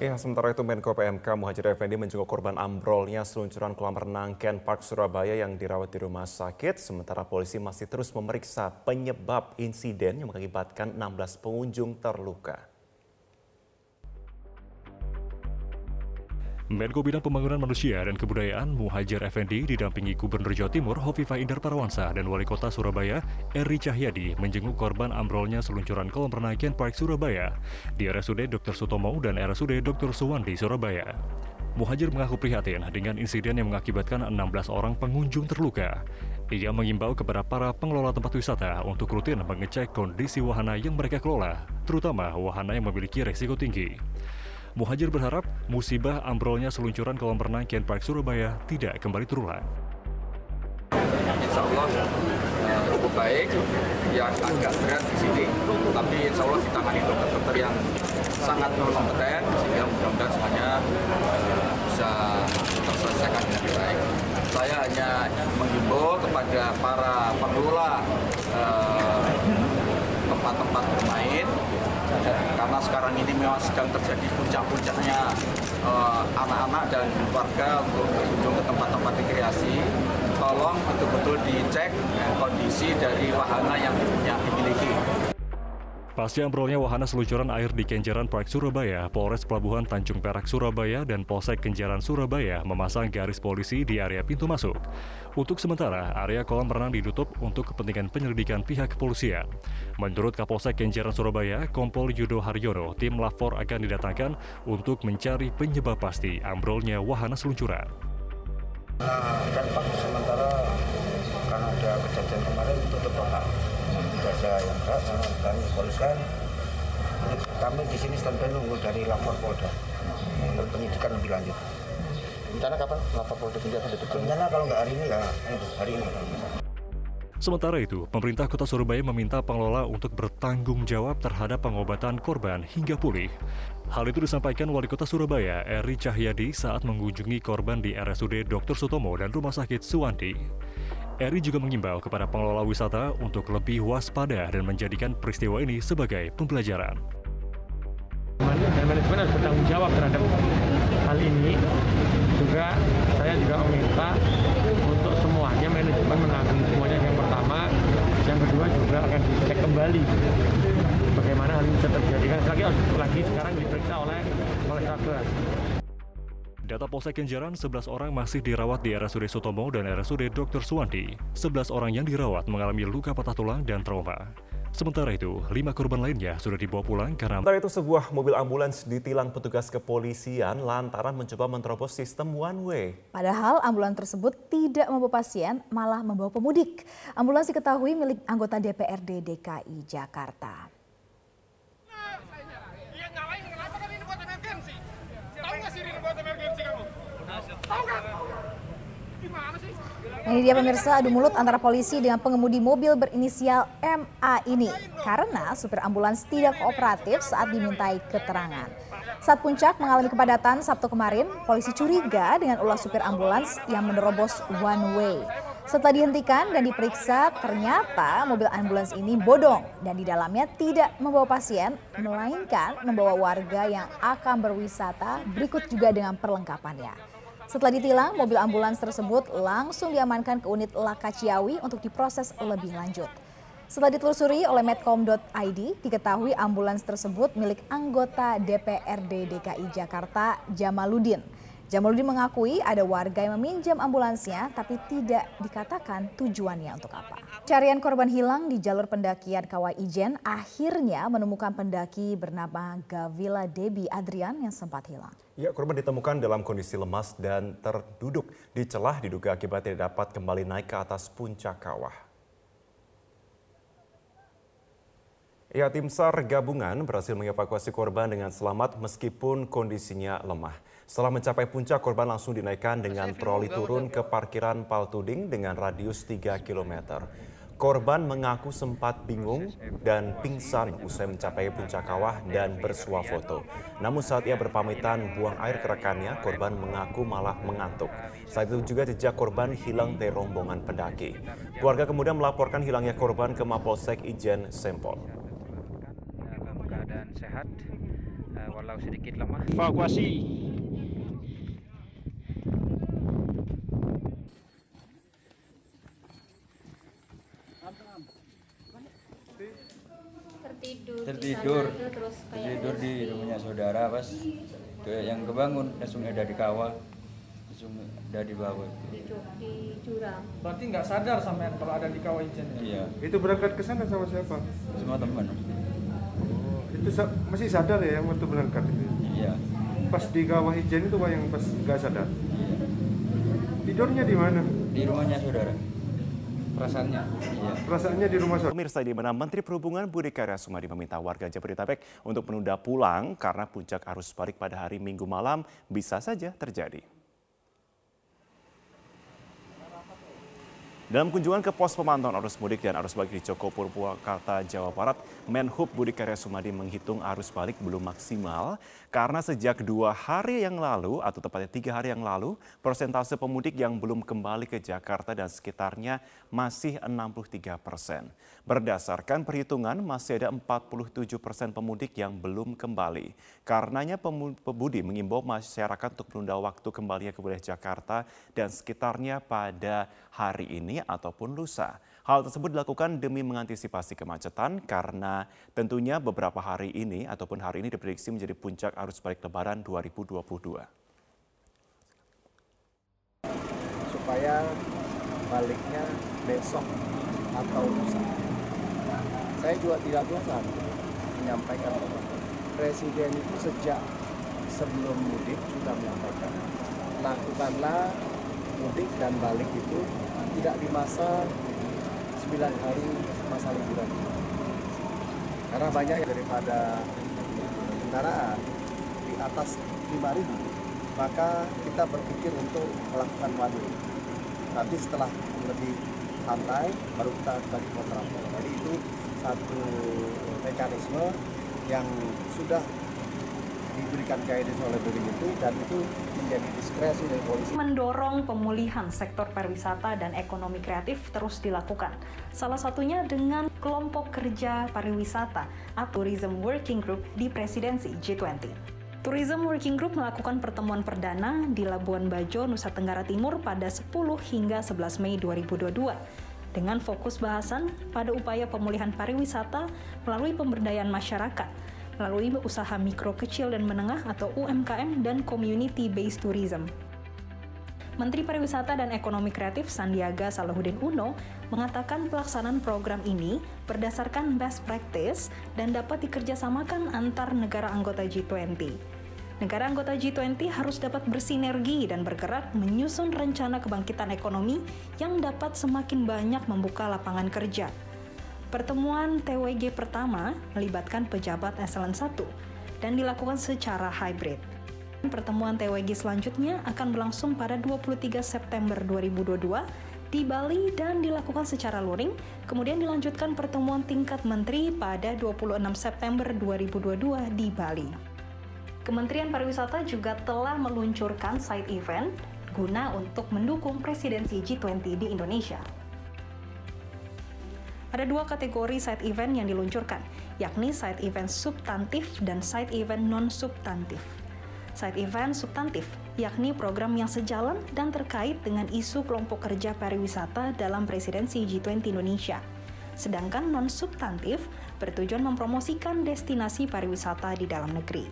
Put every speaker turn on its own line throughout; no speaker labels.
Ya, sementara itu Menko PMK Muhajir Effendi menjenguk korban ambrolnya seluncuran kolam renang Ken Park Surabaya yang dirawat di rumah sakit. Sementara polisi masih terus memeriksa penyebab insiden yang mengakibatkan 16 pengunjung terluka.
Menko Bidang Pembangunan Manusia dan Kebudayaan Muhajir Effendi didampingi Gubernur Jawa Timur Hovifah Indar Parawansa dan Wali Kota Surabaya Eri Cahyadi menjenguk korban ambrolnya seluncuran kolam renang Park Surabaya di RSUD Dr. Sutomo dan RSUD Dr. Suwandi Surabaya. Muhajir mengaku prihatin dengan insiden yang mengakibatkan 16 orang pengunjung terluka. Ia mengimbau kepada para pengelola tempat wisata untuk rutin mengecek kondisi wahana yang mereka kelola, terutama wahana yang memiliki resiko tinggi. Muhajir berharap musibah ambrolnya seluncuran kolam renang Ken Park Surabaya tidak kembali terulang.
Insya Allah uh, cukup baik, yang agak berat di sini, tapi insya Allah ditangani dokter-dokter yang sangat kompeten, sehingga mudah-mudahan semuanya uh, bisa terselesaikan dengan baik. Saya hanya menghimbau kepada para pengelola tempat-tempat uh, bermain karena sekarang ini memang sedang terjadi puncak-puncaknya eh, anak-anak dan warga untuk berkunjung ke tempat-tempat rekreasi tolong betul-betul dicek kondisi dari wahana yang dimiliki.
Pasca ambrolnya wahana seluncuran air di Kenjeran Park Surabaya, Polres Pelabuhan Tanjung Perak Surabaya dan Polsek Kenjeran Surabaya memasang garis polisi di area pintu masuk. Untuk sementara, area kolam renang ditutup untuk kepentingan penyelidikan pihak kepolisian. Menurut Kapolsek Kenjeran Surabaya, Kompol Yudo Haryono, tim lapor akan didatangkan untuk mencari penyebab pasti ambrolnya wahana seluncuran.
Nah, kan sementara karena ada kejadian kemarin tutup total yang berat kami kepolisian kami di sini standby nunggu dari lapor Polda untuk penyidikan lebih lanjut
rencana kapan lapor Polda penjara ditutup
rencana kalau nggak hari ini ya hari ini
Sementara itu, pemerintah kota Surabaya meminta pengelola untuk bertanggung jawab terhadap pengobatan korban hingga pulih. Hal itu disampaikan Wali Kota Surabaya, Eri Cahyadi saat mengunjungi korban di RSUD Dr. Sutomo dan Rumah Sakit Suwanti. Eri juga mengimbau kepada pengelola wisata untuk lebih waspada dan menjadikan peristiwa ini sebagai pembelajaran.
Dan manajemen harus bertanggung jawab terhadap hal ini. Juga saya juga meminta untuk semuanya manajemen menanggung semuanya yang pertama, yang kedua juga akan dicek kembali bagaimana hal ini bisa terjadi. Kan lagi lagi sekarang diperiksa oleh oleh Satgas.
Data Polsek Kenjeran, 11 orang masih dirawat di RSUD Sutomo dan RSUD Dr. Suwandi. 11 orang yang dirawat mengalami luka patah tulang dan trauma. Sementara itu, lima korban lainnya sudah dibawa pulang karena...
Sementara itu, sebuah mobil ambulans ditilang petugas kepolisian lantaran mencoba menerobos sistem one way.
Padahal ambulans tersebut tidak membawa pasien, malah membawa pemudik. Ambulans diketahui milik anggota DPRD DKI Jakarta. Ini dia pemirsa adu mulut antara polisi dengan pengemudi mobil berinisial MA ini karena supir ambulans tidak kooperatif saat dimintai keterangan. Saat puncak mengalami kepadatan Sabtu kemarin, polisi curiga dengan ulah supir ambulans yang menerobos one way. Setelah dihentikan dan diperiksa, ternyata mobil ambulans ini bodong dan di dalamnya tidak membawa pasien, melainkan membawa warga yang akan berwisata berikut juga dengan perlengkapannya. Setelah ditilang, mobil ambulans tersebut langsung diamankan ke unit Laka Ciawi untuk diproses lebih lanjut. Setelah ditelusuri oleh medcom.id, diketahui ambulans tersebut milik anggota DPRD DKI Jakarta Jamaludin. Jamaludin mengakui ada warga yang meminjam ambulansnya tapi tidak dikatakan tujuannya untuk apa. Carian korban hilang di jalur pendakian Kawah Ijen akhirnya menemukan pendaki bernama Gavila Debi Adrian yang sempat hilang.
Ya, korban ditemukan dalam kondisi lemas dan terduduk di celah diduga akibat tidak dapat kembali naik ke atas puncak kawah. Ya, tim SAR gabungan berhasil mengevakuasi korban dengan selamat meskipun kondisinya lemah. Setelah mencapai puncak, korban langsung dinaikkan dengan troli turun ke parkiran Paltuding dengan radius 3 km. Korban mengaku sempat bingung dan pingsan usai mencapai puncak kawah dan bersuah foto. Namun saat ia berpamitan buang air ke rekannya, korban mengaku malah mengantuk. Saat itu juga jejak korban hilang dari rombongan pendaki. Keluarga kemudian melaporkan hilangnya korban ke Mapolsek Ijen Sempol.
Dalam keadaan sehat uh, walau sedikit lemah.
Evakuasi.
Tertidur
tertidur.
di sana, terus kayak
tertidur
ada
di rumahnya saudara pas ke yang kebangun langsung ada di kawah. Langsung ada di bawah
di, ju- di jurang.
Berarti nggak sadar sampean kalau ada di kawah ijen.
iya.
Itu berangkat ke sana sama siapa?
semua teman.
Itu sa- masih sadar ya yang waktu berangkat itu?
iya.
Pas di kawah ijen itu Pak yang pas nggak sadar?
iya.
Tidurnya di mana?
di rumahnya saudara
Perasaannya.
iya
Perasaannya di rumah saudara?
Pemirsa di mana Menteri Perhubungan Budi Karya Sumadi meminta warga Jabodetabek untuk menunda pulang karena puncak arus balik pada hari Minggu malam bisa saja terjadi. Dalam kunjungan ke pos pemantauan arus mudik dan arus balik di Joko Purwakarta, Jawa Barat, Menhub Budi Karya Sumadi menghitung arus balik belum maksimal karena sejak dua hari yang lalu atau tepatnya tiga hari yang lalu, persentase pemudik yang belum kembali ke Jakarta dan sekitarnya masih 63 persen. Berdasarkan perhitungan, masih ada 47 persen pemudik yang belum kembali. Karenanya pemu- pemudi mengimbau masyarakat untuk menunda waktu kembalinya ke wilayah Jakarta dan sekitarnya pada hari ini ataupun lusa. Hal tersebut dilakukan demi mengantisipasi kemacetan karena tentunya beberapa hari ini ataupun hari ini diprediksi menjadi puncak arus balik lebaran 2022.
supaya baliknya besok atau lusa. Saya juga tidak bosan menyampaikan bahwa Presiden itu sejak sebelum mudik sudah menyampaikan lakukanlah mudik dan balik itu tidak di masa 9 hari masa liburan. Karena banyak daripada kendaraan di atas 5.000 maka kita berpikir untuk melakukan one. Nanti setelah lebih santai baru kita bagi kontraflow. Jadi itu satu mekanisme yang sudah diberikan guidance oleh itu dan itu menjadi diskresi dari polisi.
Mendorong pemulihan sektor pariwisata dan ekonomi kreatif terus dilakukan. Salah satunya dengan kelompok kerja pariwisata atau Tourism Working Group di presidensi G20. Tourism Working Group melakukan pertemuan perdana di Labuan Bajo, Nusa Tenggara Timur pada 10 hingga 11 Mei 2022 dengan fokus bahasan pada upaya pemulihan pariwisata melalui pemberdayaan masyarakat melalui usaha mikro kecil dan menengah atau UMKM dan community based tourism. Menteri Pariwisata dan Ekonomi Kreatif Sandiaga Salahuddin Uno mengatakan pelaksanaan program ini berdasarkan best practice dan dapat dikerjasamakan antar negara anggota G20. Negara anggota G20 harus dapat bersinergi dan bergerak menyusun rencana kebangkitan ekonomi yang dapat semakin banyak membuka lapangan kerja. Pertemuan TWG pertama melibatkan pejabat eselon 1 dan dilakukan secara hybrid. Pertemuan TWG selanjutnya akan berlangsung pada 23 September 2022 di Bali dan dilakukan secara luring, kemudian dilanjutkan pertemuan tingkat menteri pada 26 September 2022 di Bali. Kementerian Pariwisata juga telah meluncurkan side event guna untuk mendukung presidensi G20 di Indonesia. Ada dua kategori side event yang diluncurkan, yakni side event substantif dan side event non-substantif. Side event substantif, yakni program yang sejalan dan terkait dengan isu kelompok kerja pariwisata dalam presidensi G20 Indonesia. Sedangkan non-substantif bertujuan mempromosikan destinasi pariwisata di dalam negeri.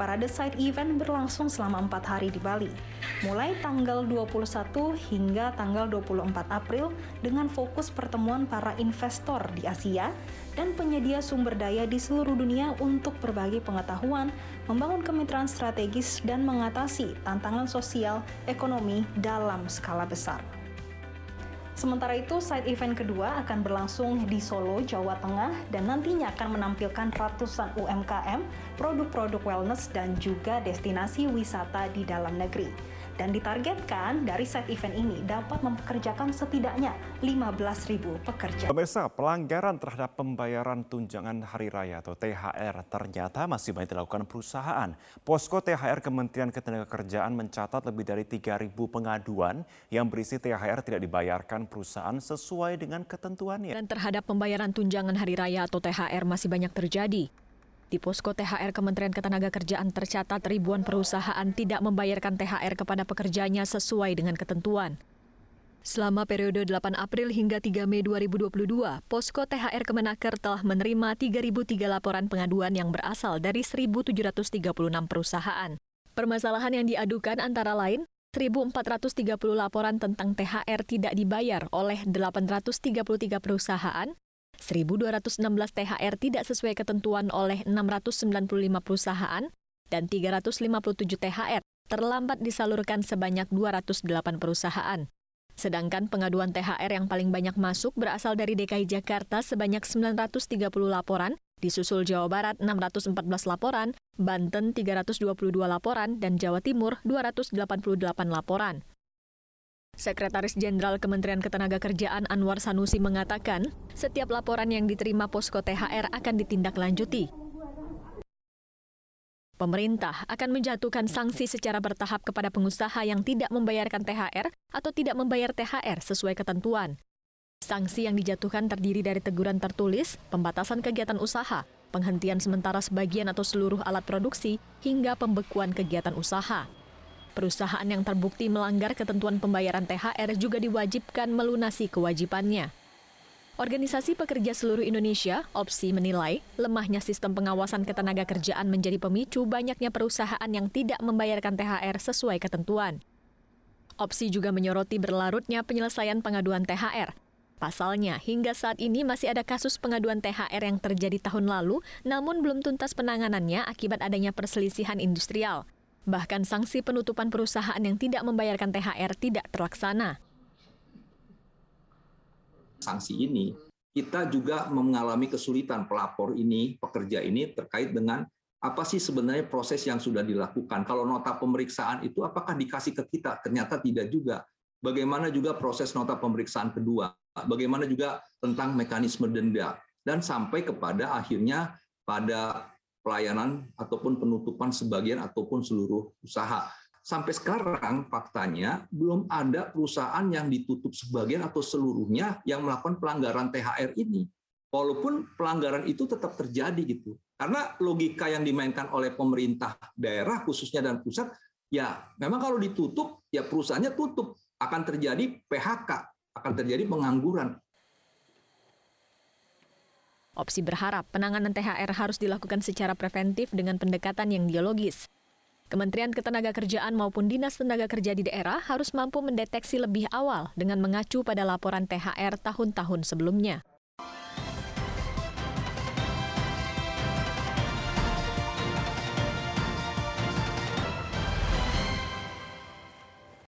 Parade side event berlangsung selama empat hari di Bali, mulai tanggal 21 hingga tanggal 24 April dengan fokus pertemuan para investor di Asia dan penyedia sumber daya di seluruh dunia untuk berbagi pengetahuan, membangun kemitraan strategis, dan mengatasi tantangan sosial ekonomi dalam skala besar. Sementara itu, side event kedua akan berlangsung di Solo, Jawa Tengah, dan nantinya akan menampilkan ratusan UMKM, produk-produk wellness, dan juga destinasi wisata di dalam negeri. Dan ditargetkan dari side event ini dapat mempekerjakan setidaknya 15.000 pekerja.
Pemirsa, pelanggaran terhadap pembayaran tunjangan hari raya atau THR ternyata masih banyak dilakukan perusahaan. Posko THR Kementerian Ketenagakerjaan mencatat lebih dari 3.000 pengaduan yang berisi THR tidak dibayarkan perusahaan sesuai dengan ketentuannya.
Dan terhadap pembayaran tunjangan hari raya atau THR masih banyak terjadi. Di posko THR Kementerian Ketenagakerjaan tercatat ribuan perusahaan tidak membayarkan THR kepada pekerjanya sesuai dengan ketentuan. Selama periode 8 April hingga 3 Mei 2022, Posko THR Kemenaker telah menerima 3.003 laporan pengaduan yang berasal dari 1.736 perusahaan. Permasalahan yang diadukan antara lain 1.430 laporan tentang THR tidak dibayar oleh 833 perusahaan, 1.216 THR tidak sesuai ketentuan oleh 695 perusahaan, dan 357 THR terlambat disalurkan sebanyak 208 perusahaan. Sedangkan pengaduan THR yang paling banyak masuk berasal dari DKI Jakarta sebanyak 930 laporan, disusul Jawa Barat 614 laporan, Banten 322 laporan, dan Jawa Timur 288 laporan. Sekretaris Jenderal Kementerian Ketenagakerjaan Anwar Sanusi mengatakan, setiap laporan yang diterima posko THR akan ditindaklanjuti. Pemerintah akan menjatuhkan sanksi secara bertahap kepada pengusaha yang tidak membayarkan THR atau tidak membayar THR sesuai ketentuan. Sanksi yang dijatuhkan terdiri dari teguran tertulis, pembatasan kegiatan usaha, penghentian sementara sebagian atau seluruh alat produksi, hingga pembekuan kegiatan usaha. Perusahaan yang terbukti melanggar ketentuan pembayaran THR juga diwajibkan melunasi kewajibannya. Organisasi Pekerja Seluruh Indonesia, OPSI, menilai lemahnya sistem pengawasan ketenaga kerjaan menjadi pemicu banyaknya perusahaan yang tidak membayarkan THR sesuai ketentuan. OPSI juga menyoroti berlarutnya penyelesaian pengaduan THR. Pasalnya, hingga saat ini masih ada kasus pengaduan THR yang terjadi tahun lalu, namun belum tuntas penanganannya akibat adanya perselisihan industrial. Bahkan sanksi penutupan perusahaan yang tidak membayarkan THR tidak terlaksana.
Sanksi ini, kita juga mengalami kesulitan pelapor ini, pekerja ini terkait dengan apa sih sebenarnya proses yang sudah dilakukan. Kalau nota pemeriksaan itu apakah dikasih ke kita? Ternyata tidak juga. Bagaimana juga proses nota pemeriksaan kedua? Bagaimana juga tentang mekanisme denda? Dan sampai kepada akhirnya pada pelayanan ataupun penutupan sebagian ataupun seluruh usaha. Sampai sekarang faktanya belum ada perusahaan yang ditutup sebagian atau seluruhnya yang melakukan pelanggaran THR ini. Walaupun pelanggaran itu tetap terjadi gitu. Karena logika yang dimainkan oleh pemerintah daerah khususnya dan pusat ya memang kalau ditutup ya perusahaannya tutup akan terjadi PHK, akan terjadi pengangguran.
Opsi berharap penanganan THR harus dilakukan secara preventif dengan pendekatan yang dialogis. Kementerian Ketenagakerjaan maupun Dinas Tenaga Kerja di daerah harus mampu mendeteksi lebih awal dengan mengacu pada laporan THR tahun-tahun sebelumnya.